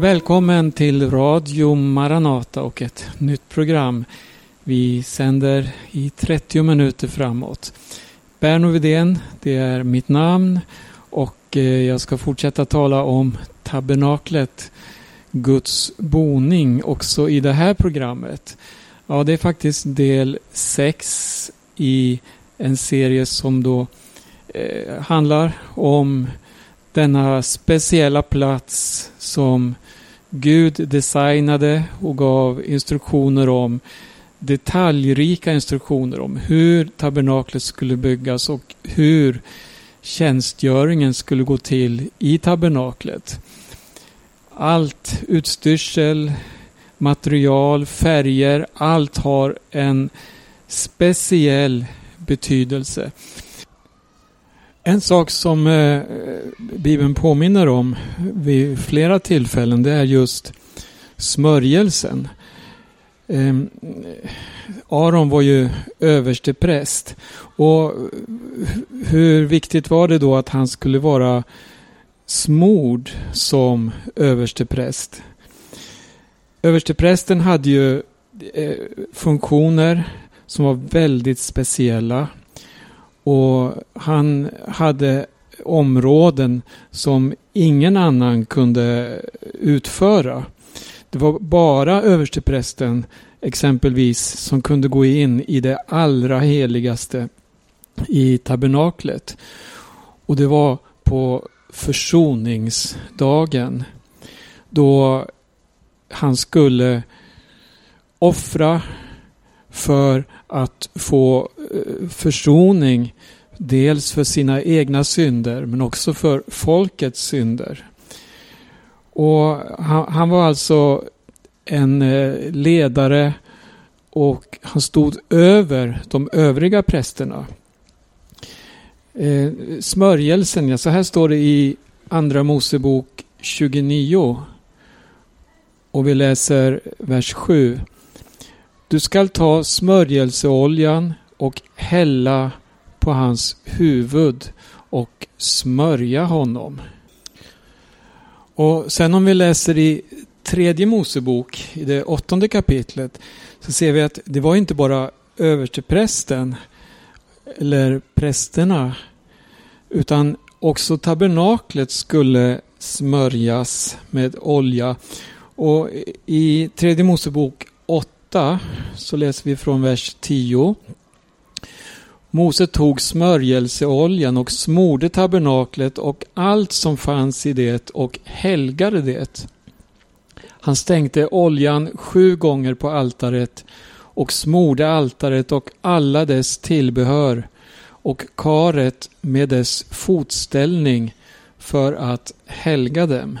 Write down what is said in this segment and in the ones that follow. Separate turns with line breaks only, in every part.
Välkommen till Radio Maranata och ett nytt program. Vi sänder i 30 minuter framåt. Berno Widén, det är mitt namn och eh, jag ska fortsätta tala om tabernaklet, Guds boning, också i det här programmet. Ja, det är faktiskt del 6 i en serie som då eh, handlar om denna speciella plats som Gud designade och gav instruktioner om detaljrika instruktioner om hur tabernaklet skulle byggas och hur tjänstgöringen skulle gå till i tabernaklet. Allt utstyrsel, material, färger, allt har en speciell betydelse. En sak som eh, Bibeln påminner om vid flera tillfällen det är just smörjelsen. Eh, Aron var ju överste präst och hur viktigt var det då att han skulle vara smord som överste präst? Översteprästen hade ju eh, funktioner som var väldigt speciella. Och han hade områden som ingen annan kunde utföra. Det var bara översteprästen exempelvis som kunde gå in i det allra heligaste i tabernaklet. Och det var på försoningsdagen då han skulle offra för att få Eh, försoning dels för sina egna synder men också för folkets synder. Och han, han var alltså en eh, ledare och han stod över de övriga prästerna. Eh, smörjelsen, ja, så här står det i Andra Mosebok 29 och vi läser vers 7. Du skall ta smörjelseoljan och hälla på hans huvud och smörja honom. Och sen om vi läser i tredje Mosebok, i det åttonde kapitlet, så ser vi att det var inte bara översteprästen eller prästerna, utan också tabernaklet skulle smörjas med olja. Och i tredje Mosebok 8 så läser vi från vers 10. Mose tog smörjelseoljan och smorde tabernaklet och allt som fanns i det och helgade det. Han stänkte oljan sju gånger på altaret och smorde altaret och alla dess tillbehör och karet med dess fotställning för att helga dem.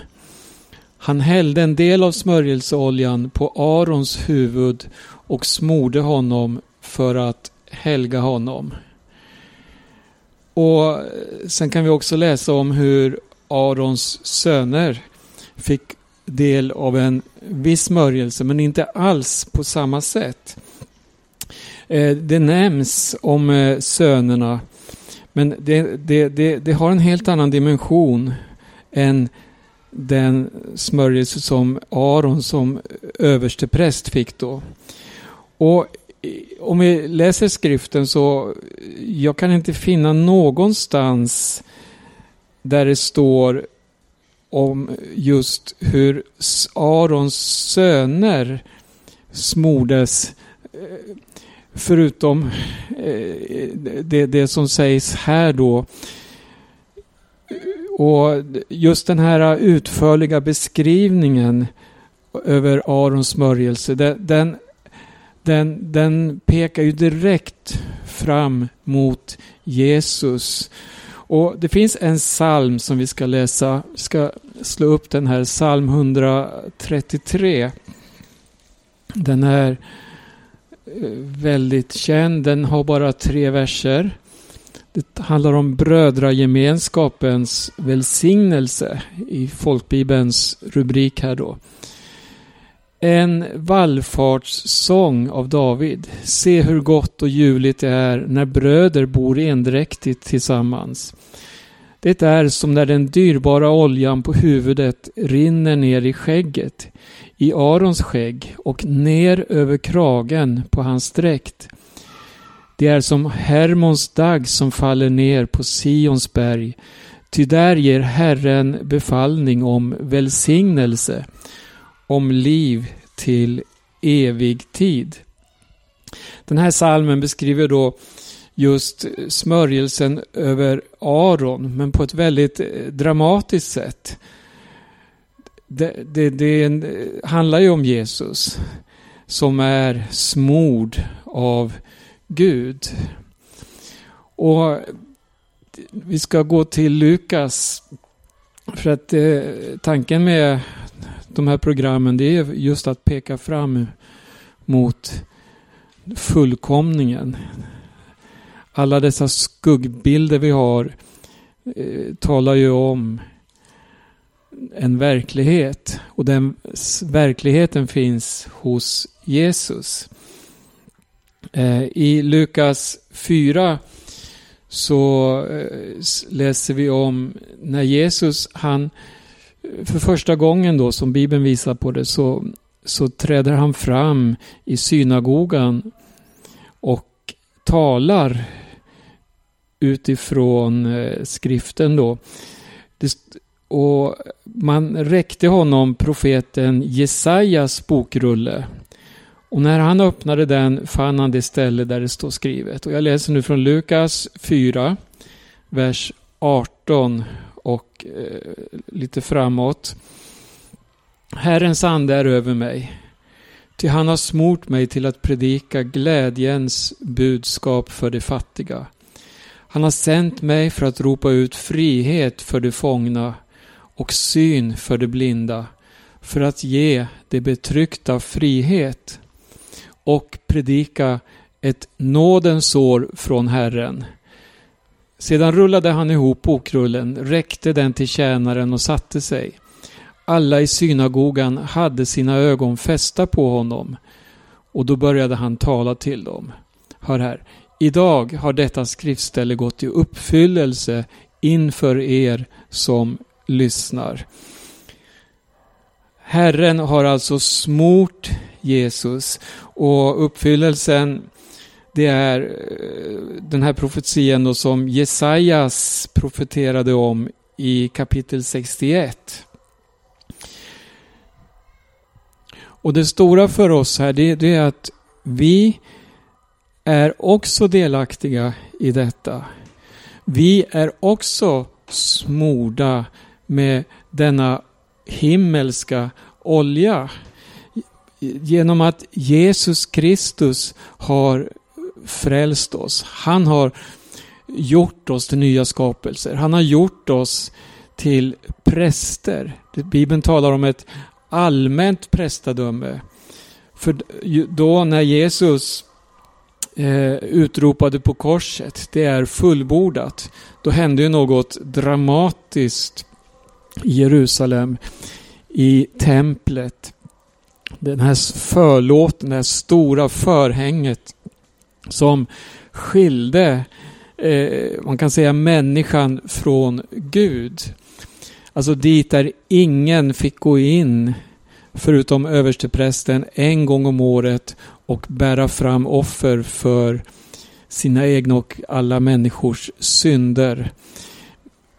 Han hällde en del av smörjelseoljan på Arons huvud och smorde honom för att helga honom. Och Sen kan vi också läsa om hur Arons söner fick del av en viss smörjelse men inte alls på samma sätt. Eh, det nämns om eh, sönerna men det, det, det, det har en helt annan dimension än den smörjelse som Aron som överste präst fick då. Och om vi läser skriften så jag kan inte finna någonstans där det står om just hur Arons söner smordes eh, förutom eh, det, det som sägs här då. Och just den här utförliga beskrivningen över Arons smörjelse, den, den, den pekar ju direkt fram mot Jesus. Och Det finns en psalm som vi ska läsa. Vi ska slå upp den här, psalm 133. Den är eh, väldigt känd. Den har bara tre verser. Det handlar om brödragemenskapens välsignelse i folkbibelns rubrik här då. En vallfartssång av David. Se hur gott och ljuvligt det är när bröder bor endräktigt tillsammans. Det är som när den dyrbara oljan på huvudet rinner ner i skägget, i Arons skägg och ner över kragen på hans dräkt. Det är som Hermons dag som faller ner på Sions berg, ty där ger Herren befallning om välsignelse, om liv till evig tid. Den här salmen beskriver då just smörjelsen över Aron, men på ett väldigt eh, dramatiskt sätt. Det, det, det eh, handlar ju om Jesus som är smord av Gud. Och eh, vi ska gå till Lukas. För att eh, tanken med de här programmen det är just att peka fram mot fullkomningen. Alla dessa skuggbilder vi har eh, talar ju om en verklighet och den verkligheten finns hos Jesus. Eh, I Lukas 4 så eh, läser vi om när Jesus, han för första gången då som Bibeln visar på det så, så träder han fram i synagogan och talar utifrån eh, skriften då. Och man räckte honom profeten Jesajas bokrulle. Och när han öppnade den fann han det ställe där det står skrivet. Och jag läser nu från Lukas 4, vers 18 och eh, lite framåt. Herrens ande är över mig, ty han har smort mig till att predika glädjens budskap för de fattiga. Han har sänt mig för att ropa ut frihet för de fångna och syn för de blinda, för att ge de betryckta frihet och predika ett nådens år från Herren. Sedan rullade han ihop bokrullen, räckte den till tjänaren och satte sig. Alla i synagogan hade sina ögon fästa på honom och då började han tala till dem. Hör här. Idag har detta skriftställe gått i uppfyllelse inför er som lyssnar. Herren har alltså smort Jesus och uppfyllelsen det är eh, den här profetian då som Jesajas profeterade om i kapitel 61. Och det stora för oss här det, det är att vi är också delaktiga i detta. Vi är också smorda med denna himmelska olja. Genom att Jesus Kristus har frälst oss. Han har gjort oss till nya skapelser. Han har gjort oss till präster. Bibeln talar om ett allmänt prästadöme. För då när Jesus eh, utropade på korset, det är fullbordat. Då hände ju något dramatiskt i Jerusalem, i templet. Den här förlåten, det här stora förhänget som skilde, eh, man kan säga människan från Gud. Alltså dit där ingen fick gå in förutom översteprästen en gång om året och bära fram offer för sina egna och alla människors synder.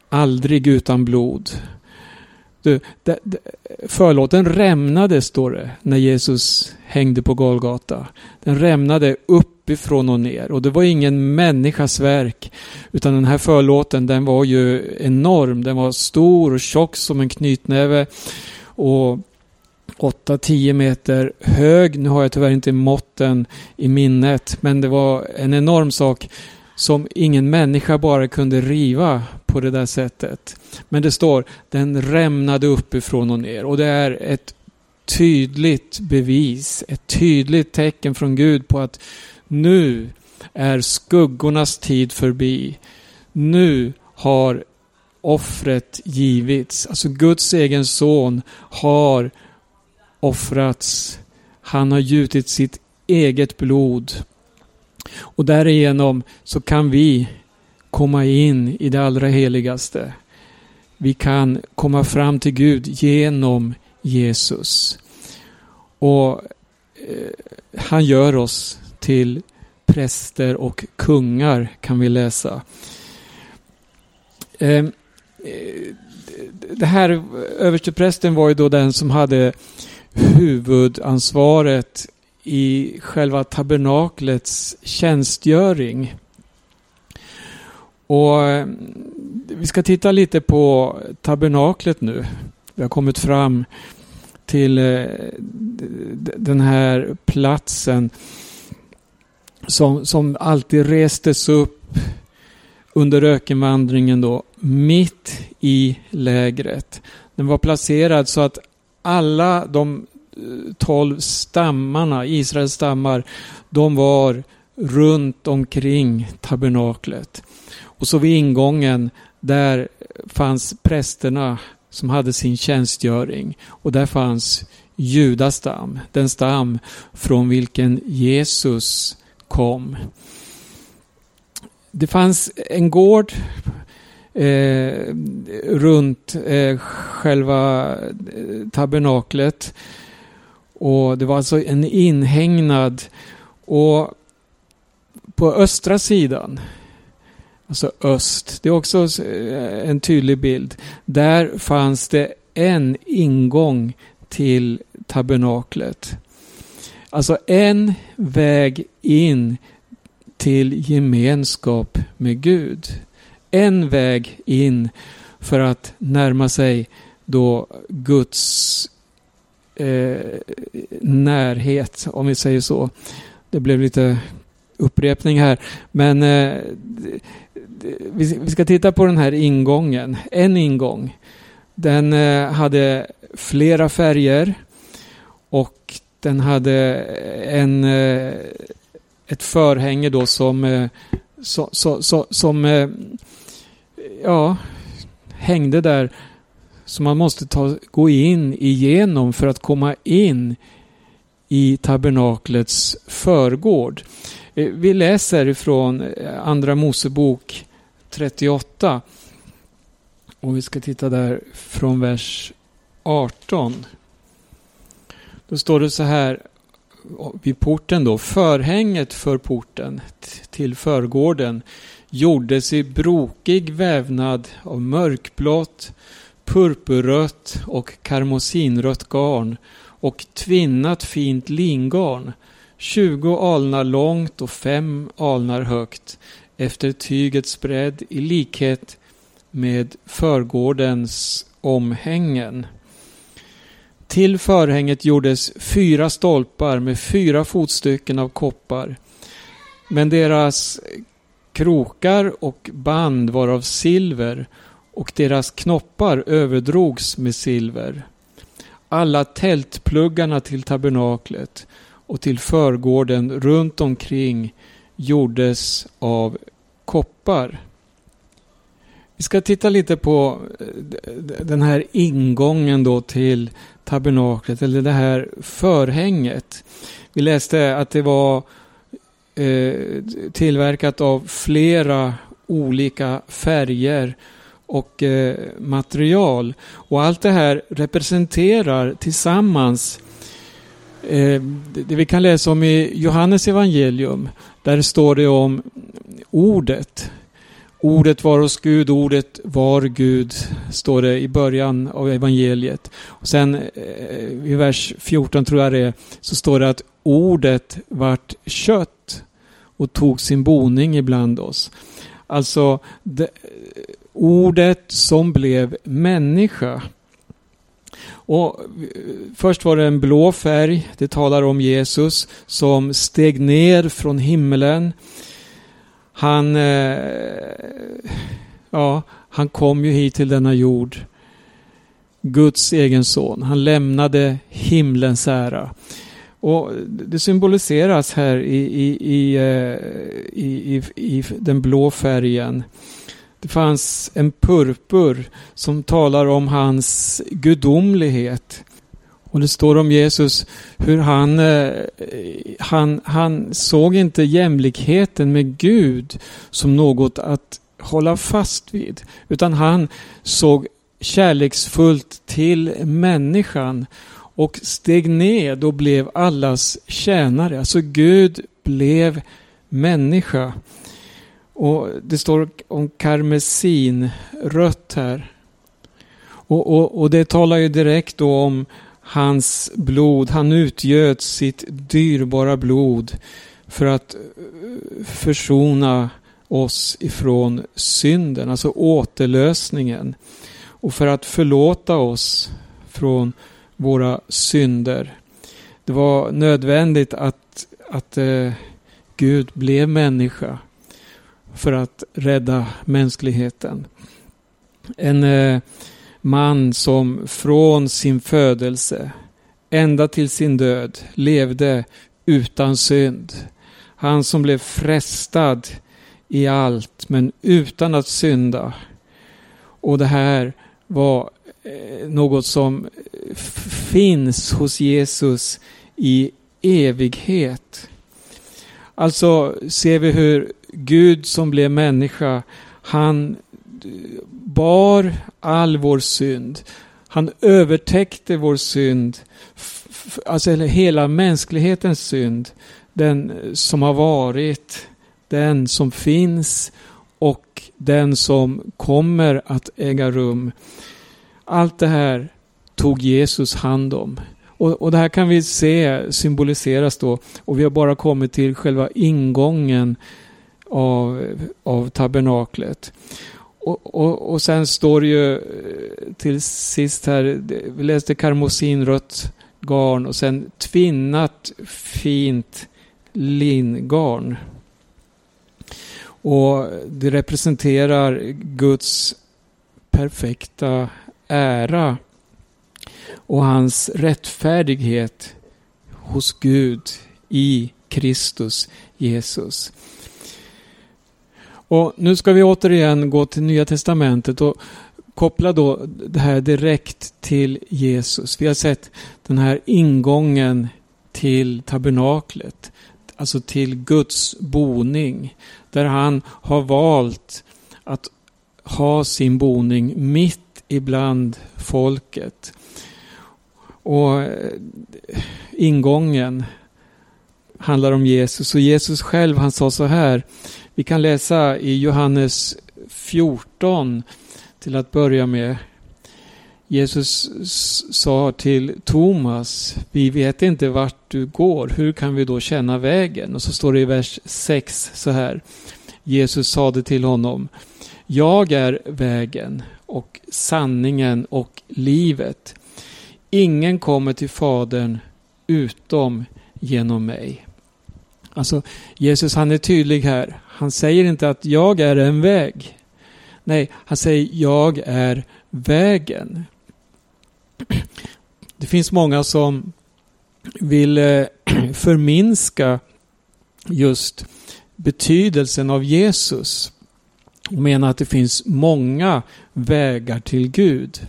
Aldrig utan blod. Du, de, de, förlåten rämnade, står det, när Jesus hängde på Golgata. Den rämnade uppifrån och ner och det var ingen människas verk. Utan den här förlåten den var ju enorm. Den var stor och tjock som en knytnäve. Och 8-10 meter hög. Nu har jag tyvärr inte måtten i minnet. Men det var en enorm sak som ingen människa bara kunde riva på det där sättet. Men det står den rämnade uppifrån och ner och det är ett tydligt bevis, ett tydligt tecken från Gud på att nu är skuggornas tid förbi. Nu har offret givits. Alltså Guds egen son har offrats. Han har gjutit sitt eget blod. Och därigenom så kan vi komma in i det allra heligaste. Vi kan komma fram till Gud genom Jesus. Och eh, han gör oss till präster och kungar kan vi läsa. Ehm, eh, det här översteprästen var ju då den som hade huvudansvaret i själva tabernaklets tjänstgöring. Och eh, vi ska titta lite på tabernaklet nu. Vi har kommit fram till eh, den här platsen som, som alltid restes upp under ökenvandringen då, mitt i lägret. Den var placerad så att alla de eh, tolv stammarna, Israels stammar, de var runt omkring tabernaklet. Och så vid ingången, där fanns prästerna som hade sin tjänstgöring. Och där fanns Judas stam, den stam från vilken Jesus kom. Det fanns en gård eh, runt eh, själva eh, tabernaklet. Och det var alltså en inhägnad. Och på östra sidan, alltså öst, det är också eh, en tydlig bild. Där fanns det en ingång till tabernaklet. Alltså en väg in till gemenskap med Gud. En väg in för att närma sig då Guds eh, närhet, om vi säger så. Det blev lite upprepning här. Men eh, vi ska titta på den här ingången. En ingång. Den eh, hade flera färger och den hade eh, en, eh, ett förhänge då som, eh, så, så, så, som eh, ja, hängde där som man måste ta, gå in igenom för att komma in i tabernaklets förgård. Eh, vi läser ifrån eh, Andra Mosebok 38. Och vi ska titta där från vers 18. Då står det så här vid porten då. Förhänget för porten till förgården gjordes i brokig vävnad av mörkblått, purpurrött och karmosinrött garn och tvinnat fint lingarn, 20 alnar långt och fem alnar högt, efter tygets bredd i likhet med förgårdens omhängen. Till förhänget gjordes fyra stolpar med fyra fotstycken av koppar. Men deras krokar och band var av silver och deras knoppar överdrogs med silver. Alla tältpluggarna till tabernaklet och till förgården runt omkring gjordes av koppar. Vi ska titta lite på eh, den här ingången då till tabernaklet, eller det här förhänget. Vi läste att det var eh, tillverkat av flera olika färger och eh, material. Och allt det här representerar tillsammans det vi kan läsa om i Johannes evangelium. Där står det om ordet. Ordet var hos Gud, ordet var Gud, står det i början av evangeliet. Och sen eh, i vers 14 tror jag det är, så står det att ordet vart kött och tog sin boning ibland oss. Alltså det, ordet som blev människa. Och eh, först var det en blå färg, det talar om Jesus som steg ner från himlen. han, eh, ja, han kom ju hit till denna jord. Guds egen son. Han lämnade himlens ära. Och Det symboliseras här i, i, i, eh, i, i, den blå färgen. Det fanns en purpur som talar om hans gudomlighet. Och det står om Jesus hur han, eh, han, han såg inte jämlikheten med Gud som något att hålla fast vid. Utan han såg kärleksfullt till människan och steg ned och blev allas tjänare. Alltså Gud blev människa. Och Det står om karmesin, rött här. Och, och, och det talar ju direkt då om hans blod. Han utgöt sitt dyrbara blod för att eh, försona oss ifrån synden, alltså återlösningen. Och för att förlåta oss från våra synder. Det var nödvändigt att, att eh, Gud blev människa för att rädda mänskligheten. En eh, man som från sin födelse ända till sin död levde utan synd. Han som blev frestad i allt men utan att synda. Och det här var eh, något som finns hos Jesus i evighet. Alltså ser vi hur Gud som blev människa, han bar all vår synd. Han övertäckte vår synd, alltså hela mänsklighetens synd. Den som har varit, den som finns och den som kommer att äga rum. Allt det här tog Jesus hand om. Och, och det här kan vi se symboliseras då och vi har bara kommit till själva ingången av, av tabernaklet. Och, och, och sen står det ju eh, till sist här, vi läste karmosinrött garn och sen tvinnat fint lingarn. Och det representerar Guds perfekta ära och hans rättfärdighet hos Gud i Kristus Jesus. Och Nu ska vi återigen gå till Nya Testamentet och koppla då det här direkt till Jesus. Vi har sett den här ingången till tabernaklet, alltså till Guds boning, där han har valt att ha sin boning mitt ibland folket. Och eh, ingången handlar om Jesus och Jesus själv han sa så här vi kan läsa i Johannes 14 till att börja med. Jesus sa till Thomas, vi vet inte vart du går, hur kan vi då känna vägen? Och så står det i vers 6 så här. Jesus sade till honom, jag är vägen och sanningen och livet. Ingen kommer till Fadern utom genom mig. Alltså Jesus han är tydlig här. Han säger inte att jag är en väg. Nej, han säger jag är vägen. Det finns många som vill eh, förminska just betydelsen av Jesus och menar att det finns många vägar till Gud.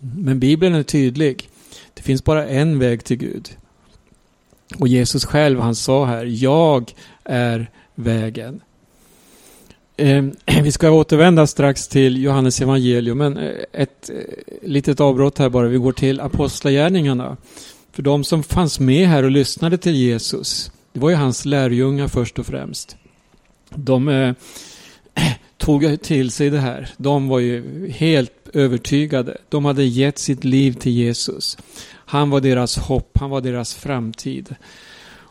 Men Bibeln är tydlig. Det finns bara en väg till Gud. Och Jesus själv han sa här, jag är vägen. Ehm, vi ska återvända strax till Johannes evangelium, men eh, ett eh, litet avbrott här bara. Vi går till Apostlagärningarna. För de som fanns med här och lyssnade till Jesus, det var ju hans lärjungar först och främst. De eh, tog till sig det här. De var ju helt övertygade. De hade gett sitt liv till Jesus. Han var deras hopp, han var deras framtid.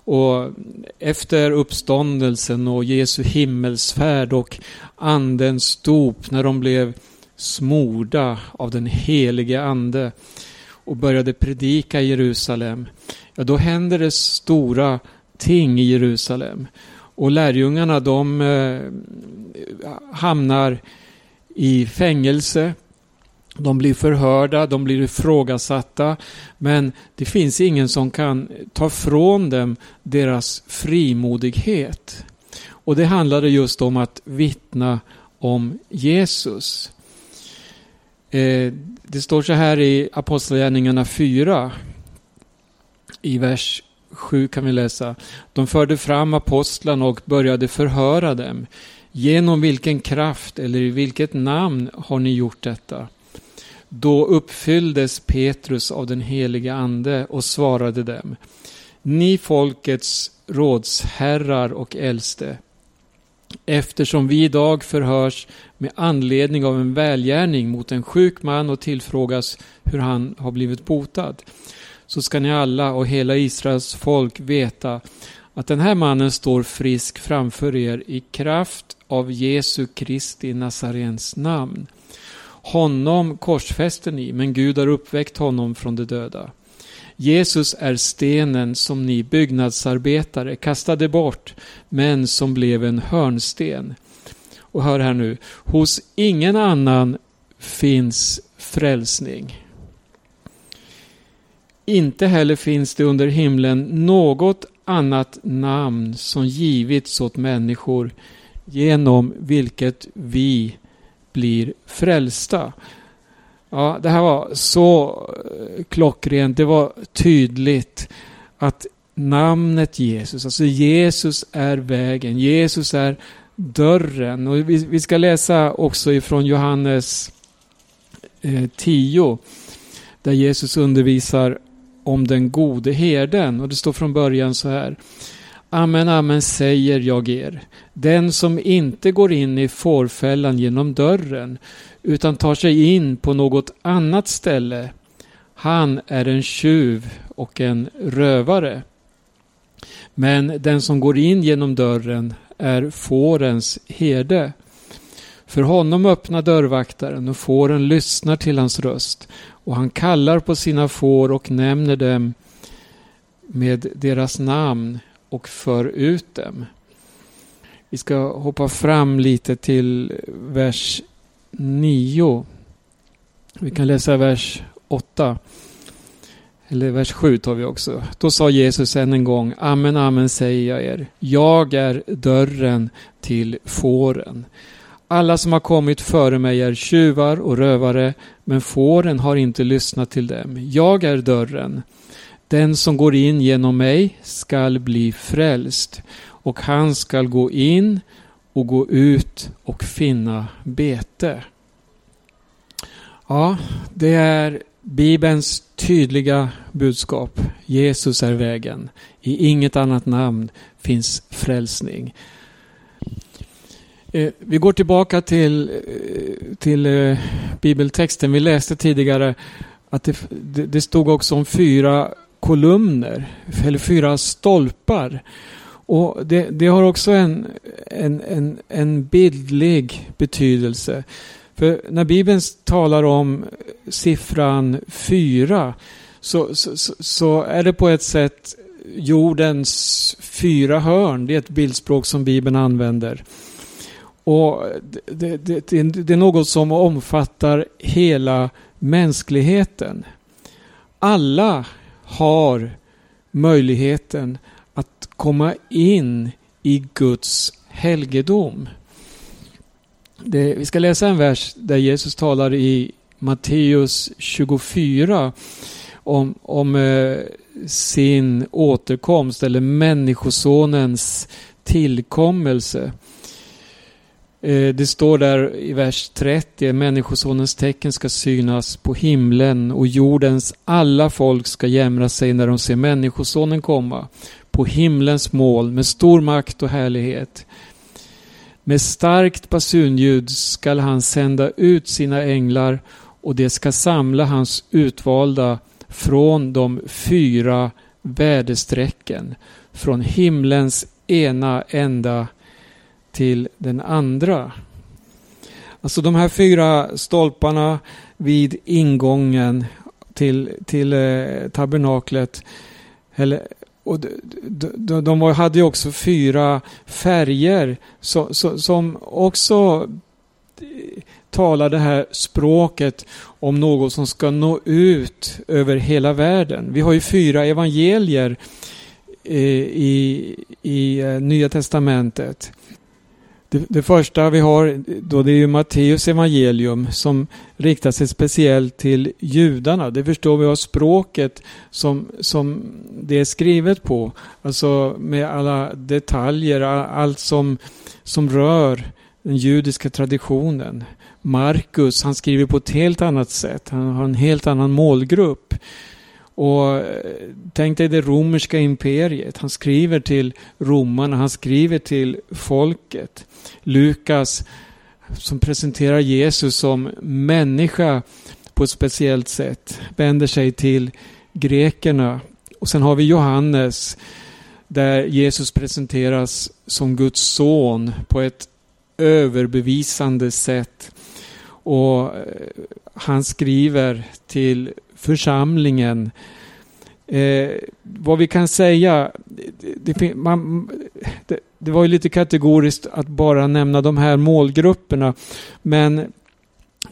Och efter uppståndelsen och Jesu himmelsfärd och andens dop när de blev smorda av den helige ande och började predika i Jerusalem, ja då händer det stora ting i Jerusalem. Och lärjungarna de eh, hamnar i fängelse de blir förhörda, de blir ifrågasatta, men det finns ingen som kan ta från dem deras frimodighet. Och det handlade just om att vittna om Jesus. Eh, det står så här i Apostlagärningarna 4. I vers 7 kan vi läsa. De förde fram apostlarna och började förhöra dem. Genom vilken kraft eller i vilket namn har ni gjort detta? Då uppfylldes Petrus av den helige Ande och svarade dem. Ni folkets rådsherrar och äldste. Eftersom vi idag förhörs med anledning av en välgärning mot en sjuk man och tillfrågas hur han har blivit botad, så ska ni alla och hela Israels folk veta att den här mannen står frisk framför er i kraft av Jesu Kristi Nazarens namn. Honom korsfäster ni, men Gud har uppväckt honom från de döda. Jesus är stenen som ni byggnadsarbetare kastade bort, men som blev en hörnsten. Och hör här nu, hos ingen annan finns frälsning. Inte heller finns det under himlen något annat namn som givits åt människor genom vilket vi blir frälsta. Ja, det här var så eh, klockrent, det var tydligt att namnet Jesus, alltså Jesus är vägen, Jesus är dörren. Och vi, vi ska läsa också ifrån Johannes eh, 10 där Jesus undervisar om den gode herden. Och det står från början så här. Amen, amen säger jag er. Den som inte går in i fårfällan genom dörren utan tar sig in på något annat ställe, han är en tjuv och en rövare. Men den som går in genom dörren är fårens herde. För honom öppnar dörrvaktaren och fåren lyssnar till hans röst och han kallar på sina får och nämner dem med deras namn och för ut dem. Vi ska hoppa fram lite till vers 9. Vi kan läsa vers 8. Eller vers 7 tar vi också. Då sa Jesus än en gång, Amen, amen säger jag er. Jag är dörren till fåren. Alla som har kommit före mig är tjuvar och rövare, men fåren har inte lyssnat till dem. Jag är dörren. Den som går in genom mig skall bli frälst, och han skall gå in och gå ut och finna bete. Ja, det är Bibelns tydliga budskap. Jesus är vägen. I inget annat namn finns frälsning. Eh, vi går tillbaka till, eh, till eh, bibeltexten. Vi läste tidigare att det, det stod också om fyra kolumner, eller fyra stolpar. Och det, det har också en, en, en, en bildlig betydelse. För när Bibeln talar om siffran fyra så, så, så, är det på ett sätt jordens fyra hörn. Det är ett bildspråk som Bibeln använder. Och det, det, det, det är något som omfattar hela mänskligheten. Alla har möjligheten att komma in i Guds helgedom. Det, vi ska läsa en vers där Jesus talar i Matteus 24 om, om eh, sin återkomst eller Människosonens tillkommelse. Eh, det står där i vers 30, Människosonens tecken ska synas på himlen och jordens alla folk ska jämra sig när de ser Människosonen komma på himlens mål med stor makt och härlighet. Med starkt basunljud skall han sända ut sina änglar och de ska samla hans utvalda från de fyra väderstrecken, från himlens ena ända till den andra. Alltså de här fyra stolparna vid ingången till, till eh, tabernaklet. Eller, och de, de, de, hade ju också fyra färger så, så, som också eh, talar det här språket om något som ska nå ut över hela världen. Vi har ju fyra evangelier eh, i, i eh, Nya Testamentet. Det, det, första vi har då det är ju Matteus evangelium som riktar sig speciellt till judarna. Det förstår vi av språket som, som det är skrivet på. Alltså med alla detaljer, allt som, som rör den judiska traditionen. Markus, han skriver på ett helt annat sätt. Han har en helt annan målgrupp. Och eh, tänk dig det romerska imperiet. Han skriver till romarna, han skriver till folket. Lukas som presenterar Jesus som människa på ett speciellt sätt. Vänder sig till grekerna. Och sen har vi Johannes där Jesus presenteras som Guds son på ett överbevisande sätt. Och eh, han skriver till församlingen Eh, vad vi kan säga, det, det, man, det, det, var ju lite kategoriskt att bara nämna de här målgrupperna. Men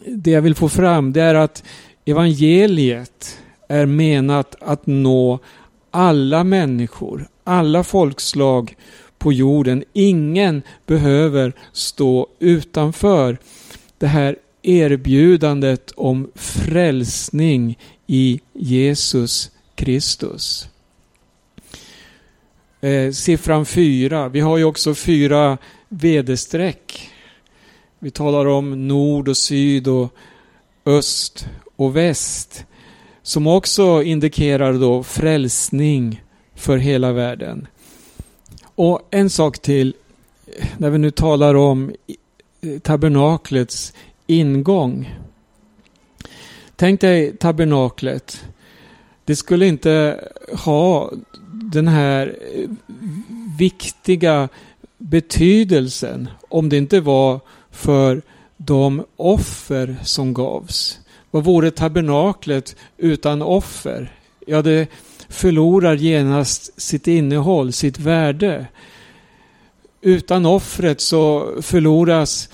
det jag vill få fram det är att evangeliet är menat att nå alla människor, alla folkslag på jorden. Ingen behöver stå utanför det här erbjudandet om frälsning i Jesus Kristus. Eh, siffran fyra. Vi har ju också fyra vederstreck. Vi talar om nord och syd och öst och väst. Som också indikerar då frälsning för hela världen. Och en sak till. När vi nu talar om tabernaklets ingång. Tänk dig tabernaklet det skulle inte ha den här viktiga betydelsen om det inte var för de offer som gavs. Vad vore tabernaklet utan offer? Ja, det förlorar genast sitt innehåll, sitt värde. Utan offret så förloras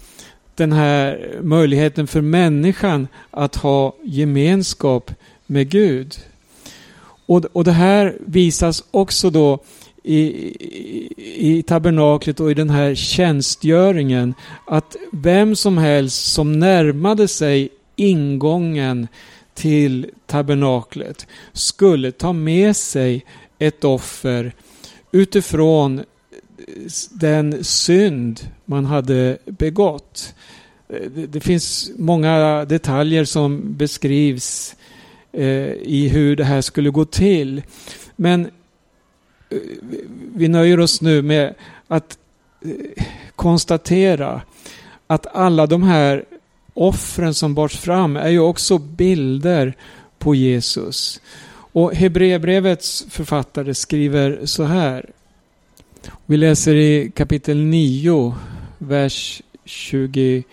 den här möjligheten för människan att ha gemenskap med Gud. Och, och det här visas också då i, i, i tabernaklet och i den här tjänstgöringen att vem som helst som närmade sig ingången till tabernaklet skulle ta med sig ett offer utifrån den synd man hade begått. Eh, det finns många detaljer som beskrivs Eh, i hur det här skulle gå till. Men eh, vi nöjer oss nu med att eh, konstatera att alla de här offren som bars fram är ju också bilder på Jesus. Och Hebreerbrevets författare skriver så här. Vi läser i kapitel 9, vers 28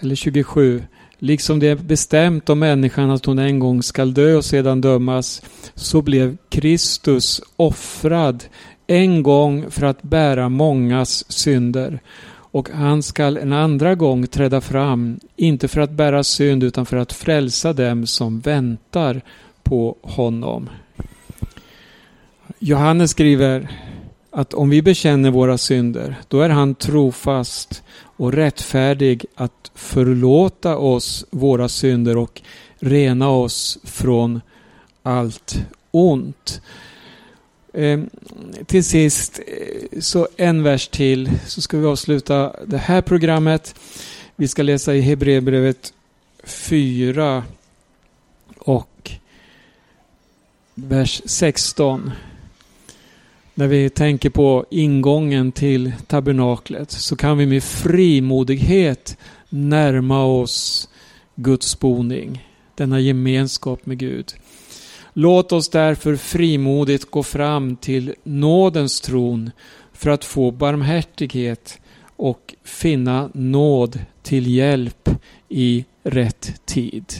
eller 27. Liksom det är bestämt om människan att hon en gång skall dö och sedan dömas, så blev Kristus offrad en gång för att bära mångas synder. Och han skall en andra gång träda fram, inte för att bära synd utan för att frälsa dem som väntar på honom. Johannes skriver att om vi bekänner våra synder, då är han trofast och rättfärdig att förlåta oss våra synder och rena oss från allt ont. Eh, till sist, eh, så en vers till, så ska vi avsluta det här programmet. Vi ska läsa i Hebreerbrevet 4 och vers 16. När vi tänker på ingången till tabernaklet så kan vi med frimodighet närma oss Guds boning, denna gemenskap med Gud. Låt oss därför frimodigt gå fram till nådens tron för att få barmhärtighet och finna nåd till hjälp i rätt tid.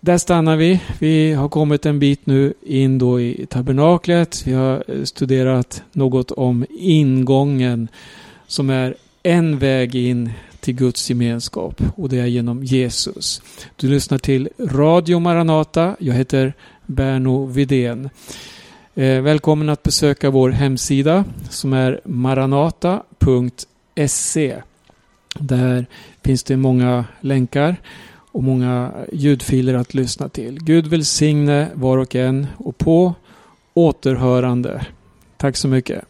Där stannar vi. Vi har kommit en bit nu in då i tabernaklet. Vi har eh, studerat något om ingången som är en väg in till Guds gemenskap och det är genom Jesus. Du lyssnar till Radio Maranata. Jag heter Berno Vidén. Eh, välkommen att besöka vår hemsida som är maranata.se. Där finns det många länkar och många ljudfiler att lyssna till. Gud välsigne var och en och på återhörande. Tack så mycket.